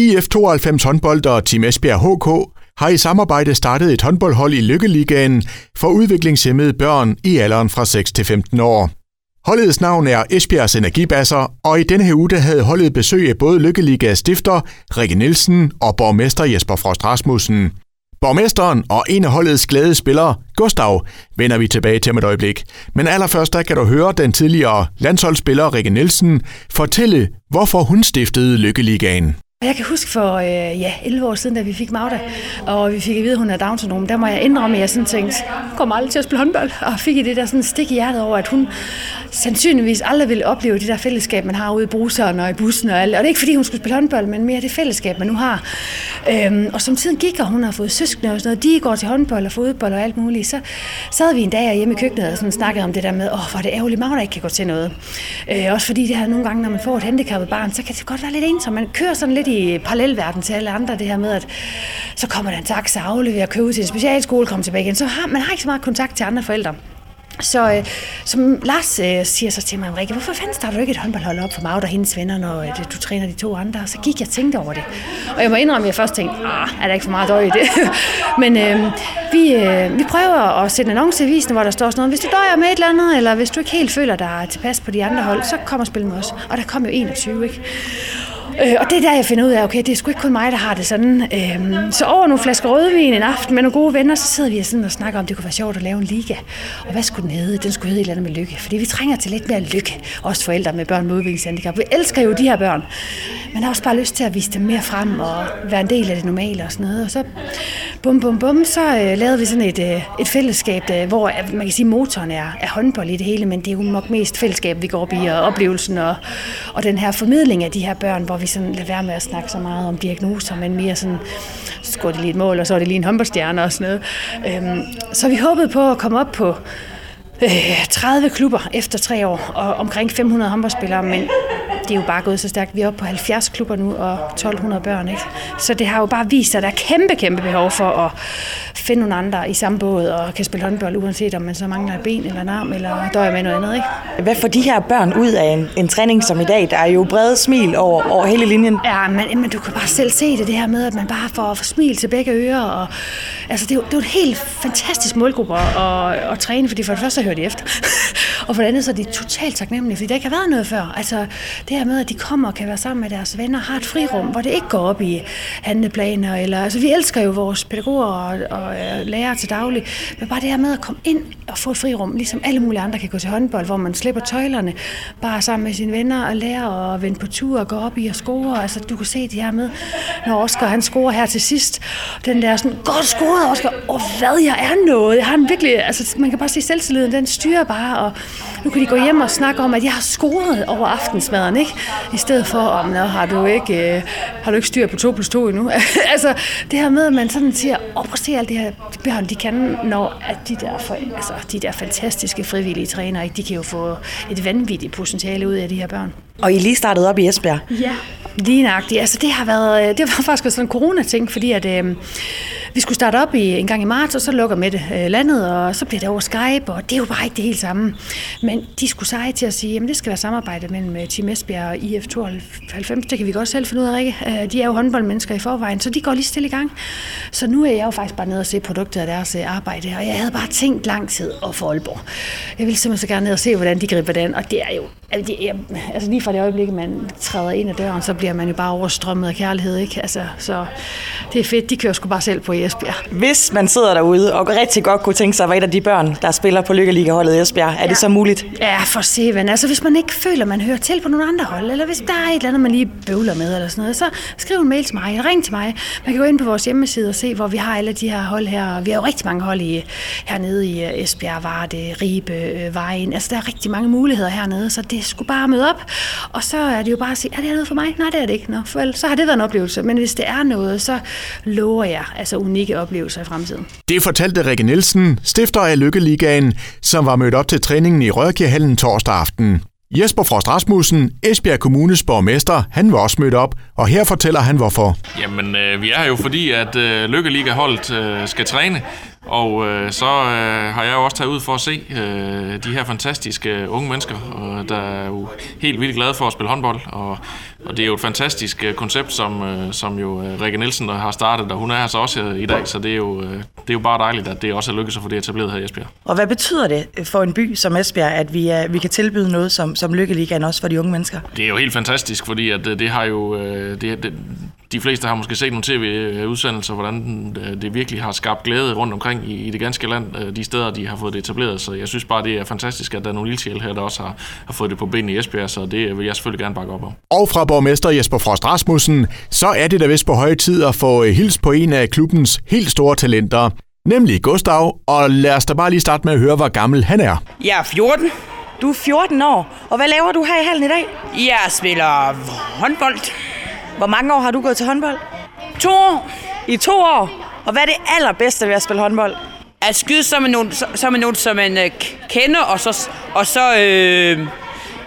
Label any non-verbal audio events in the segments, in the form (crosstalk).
IF 92 håndbold og Team Esbjerg HK har i samarbejde startet et håndboldhold i Lykkeligaen for udviklingshemmede børn i alderen fra 6 til 15 år. Holdets navn er Esbjergs Energibasser, og i denne her uge havde holdet besøg af både Lykkeligas stifter, Rikke Nielsen og borgmester Jesper Frost Rasmussen. Borgmesteren og en af holdets glade spillere, Gustav, vender vi tilbage til om et øjeblik. Men allerførst der kan du høre den tidligere landsholdsspiller Rikke Nielsen fortælle, hvorfor hun stiftede Lykkeligaen. Jeg kan huske for øh, ja, 11 år siden, da vi fik Magda, og vi fik at vide, at hun er Down-syndrom, der må jeg indrømme, at jeg sådan tænkte, hun kommer aldrig til at spille håndbold, og fik i det der sådan stik i hjertet over, at hun sandsynligvis aldrig ville opleve det der fællesskab, man har ude i bruseren og i bussen og alt. Og det er ikke fordi, hun skulle spille håndbold, men mere det fællesskab, man nu har. Øhm, og som tiden gik, og hun har fået søskende og sådan noget, de går til håndbold og fodbold og alt muligt, så sad vi en dag hjemme i køkkenet og sådan snakkede om det der med, åh, hvor er det ærgerligt, Magda ikke kan gå til noget. Øh, også fordi det her nogle gange, når man får et handicappet barn, så kan det godt være lidt ensomt. Man kører sådan lidt i parallelverden til alle andre, det her med, at så kommer der en taxa, afleverer, køber ud til en specialskole, kommer tilbage igen. Så har, man har ikke så meget kontakt til andre forældre. Så øh, som Lars øh, siger så til mig, Rikke, hvorfor fanden starter du ikke et håndboldhold op for Magda og hendes venner, når øh, du træner de to andre? Så gik jeg og tænkte over det. Og jeg må indrømme, at jeg først tænkte, ah, er der ikke for meget døj i det? (laughs) Men øh, vi, øh, vi prøver at sætte en annonce i avisen, hvor der står sådan noget, hvis du døjer med et eller andet, eller hvis du ikke helt føler dig tilpas på de andre hold, så kom og spil med os. Og der kom jo 21, ikke? Øh, og det er der, jeg finder ud af, okay, det er sgu ikke kun mig, der har det sådan. Øh, så over nogle flasker rødvin en aften med nogle gode venner, så sidder vi sådan og snakker om, det kunne være sjovt at lave en liga. Og hvad skulle den hedde? Den skulle hedde et eller andet med lykke. Fordi vi trænger til lidt mere lykke, også forældre med børn med udviklingshandicap. Vi elsker jo de her børn. Men har også bare lyst til at vise dem mere frem og være en del af det normale og sådan noget. Og så bum, bum, bum, så øh, lavede vi sådan et, øh, et fællesskab, der, hvor øh, man kan sige, motoren er, er håndbold i det hele, men det er jo nok mest fællesskab, vi går op i, og oplevelsen og, og den her formidling af de her børn, hvor vi sådan lader være med at snakke så meget om diagnoser, men mere sådan, så scorer det lige et mål, og så er det lige en håndboldstjerne og sådan noget. Øhm, så vi håbede på at komme op på øh, 30 klubber efter tre år, og omkring 500 håndboldspillere, men det er jo bare gået så stærkt. Vi er oppe på 70 klubber nu og 1200 børn. Ikke? Så det har jo bare vist sig, at der er kæmpe, kæmpe behov for at finde nogle andre i samme båd og kan spille håndbold, uanset om man så mangler et ben eller en arm eller døjer med noget andet. Ikke? Hvad får de her børn ud af en, en træning som i dag? Der er jo brede smil over, over hele linjen. Ja, men, men du kan bare selv se det, det her med, at man bare får, får smil til begge ører. Og, altså, det, er jo, det er jo en helt fantastisk målgruppe at, at, at træne, fordi for det første hører de efter. (laughs) og for det andet så er de totalt taknemmelige, fordi der ikke har været noget før. Altså, det her med, at de kommer og kan være sammen med deres venner, har et frirum, hvor det ikke går op i handleplaner. Eller, altså, vi elsker jo vores pædagoger og, og øh, lærere til daglig, men bare det her med at komme ind og få et frirum, ligesom alle mulige andre kan gå til håndbold, hvor man slipper tøjlerne, bare sammen med sine venner og lære at vende på tur og gå op i og score. Altså, du kan se det her med, når Oscar han scorer her til sidst, den der sådan, godt scoret, Oscar, og hvad jeg er noget. Jeg har en virkelig, altså, man kan bare se selvtilliden, den styrer bare, og nu kan de gå hjem og snakke om, at jeg har scoret over aftensmaden, ikke? I stedet for, om, nå, har du ikke, øh, har du ikke styr på 2 plus 2 endnu? (laughs) altså, det her med, at man sådan siger, åh, prøv at se alt det her, børn, de kan, når at de der, for, altså, de der fantastiske frivillige trænere, de kan jo få et vanvittigt potentiale ud af de her børn. Og I lige startet op i Esbjerg? Ja, lige nøjagtigt. Altså, det har været, øh, det var (laughs) faktisk sådan en corona-ting, fordi at, øh, vi skulle starte op i, en gang i marts, og så lukker med det øh, landet, og så bliver det over Skype, og det er jo bare ikke det helt samme. Men de skulle seje til at sige, at det skal være samarbejde mellem øh, Team Esbjerg og IF 92. Det kan vi godt selv finde ud af, ikke? Øh, de er jo håndboldmennesker i forvejen, så de går lige stille i gang. Så nu er jeg jo faktisk bare nede og se produktet af deres arbejde, og jeg havde bare tænkt lang tid og for Aalborg. Jeg ville simpelthen så gerne ned og se, hvordan de griber den, og det er jo, altså, det altså lige fra det øjeblik, man træder ind ad døren, så bliver man jo bare overstrømmet af kærlighed, ikke? Altså, så det er fedt, de kører sgu bare selv på i Esbjerg. Hvis man sidder derude og rigtig godt kunne tænke sig at være et af de børn, der spiller på Lykkeliga-holdet i Esbjerg, er ja. det så muligt? Ja, for se, ven. Altså, hvis man ikke føler, man hører til på nogle andre hold, eller hvis der er et eller andet, man lige bøvler med, eller sådan noget, så skriv en mail til mig, eller ring til mig. Man kan gå ind på vores hjemmeside og se, hvor vi har alle de her hold her. Vi har jo rigtig mange hold i, hernede i øh, Esbjerg, Varde, Ribe, øh, Vejen. Altså, der er rigtig mange muligheder hernede, så det skulle bare møde op. Og så er det jo bare at sige, er det noget for mig? Nej, det er det ikke. Nå, for så har det været en oplevelse. Men hvis det er noget, så lover jeg altså unikke oplevelser i fremtiden. Det fortalte Rikke Nielsen, stifter af Lykkeligaen, som var mødt op til træningen i Rørkirhallen torsdag aften. Jesper Frost Rasmussen, Esbjerg Kommunes borgmester, han var også mødt op, og her fortæller han hvorfor. Jamen, øh, vi er her jo fordi, at øh, Lykkeliga-holdet øh, skal træne, og øh, så øh, har jeg jo også taget ud for at se øh, de her fantastiske unge mennesker, og der er jo helt vildt glade for at spille håndbold, og og det er jo et fantastisk øh, koncept, som, øh, som jo øh, Rikke Nielsen der har startet, og hun er her så også i dag, så det er, jo, det er jo bare dejligt, at det også er lykkedes at få det etableret her i Esbjerg. Og hvad betyder det for en by som Esbjerg, at vi, er, vi kan tilbyde noget som, som Lykkeligaen også for de unge mennesker? Det er jo helt fantastisk, fordi at det har jo... Det, det, de fleste har måske set nogle tv-udsendelser, hvordan øh, det virkelig har skabt glæde rundt omkring i, i det ganske land, øh, de steder, de har fået det etableret. Så jeg synes bare, det er fantastisk, at der er nogle ildsjæl her, der også har, har fået det på ben i Esbjerg, så det vil jeg selvfølgelig gerne bakke op om. Og fra borgmester Jesper Frost Rasmussen, så er det da vist på høje tid at få øh, hils på en af klubbens helt store talenter, nemlig Gustav. Og lad os da bare lige starte med at høre, hvor gammel han er. Jeg er 14. Du er 14 år, og hvad laver du her i hallen i dag? Jeg spiller håndbold. Hvor mange år har du gået til håndbold? To år. I to år. Og hvad er det allerbedste ved at spille håndbold? At skyde som en nogen, som, en nogen, som man øh, kender, og så, og så øh,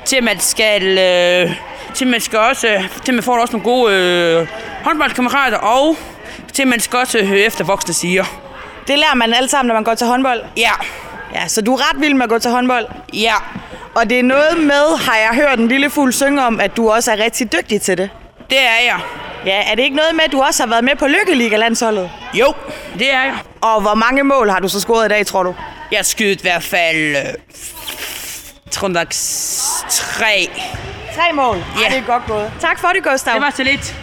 til man skal... Øh, til man skal også... Øh, til man får også nogle gode øh, håndboldkammerater, og til man skal også høre efter voksne siger. Det lærer man alle sammen, når man går til håndbold. Ja. Ja, så du er ret vild med at gå til håndbold. Ja. Og det er noget med, har jeg hørt en lille fugl synge om, at du også er rigtig dygtig til det. Det er jeg. Ja, er det ikke noget med, at du også har været med på Lykkeliga-landsholdet? Jo, det er jeg. Og hvor mange mål har du så scoret i dag, tror du? Jeg skudt i hvert fald... Øh, tror nok tre. Tre mål. Ja. Ej, det er godt gået. Tak for det, Gustav. Det var så lidt.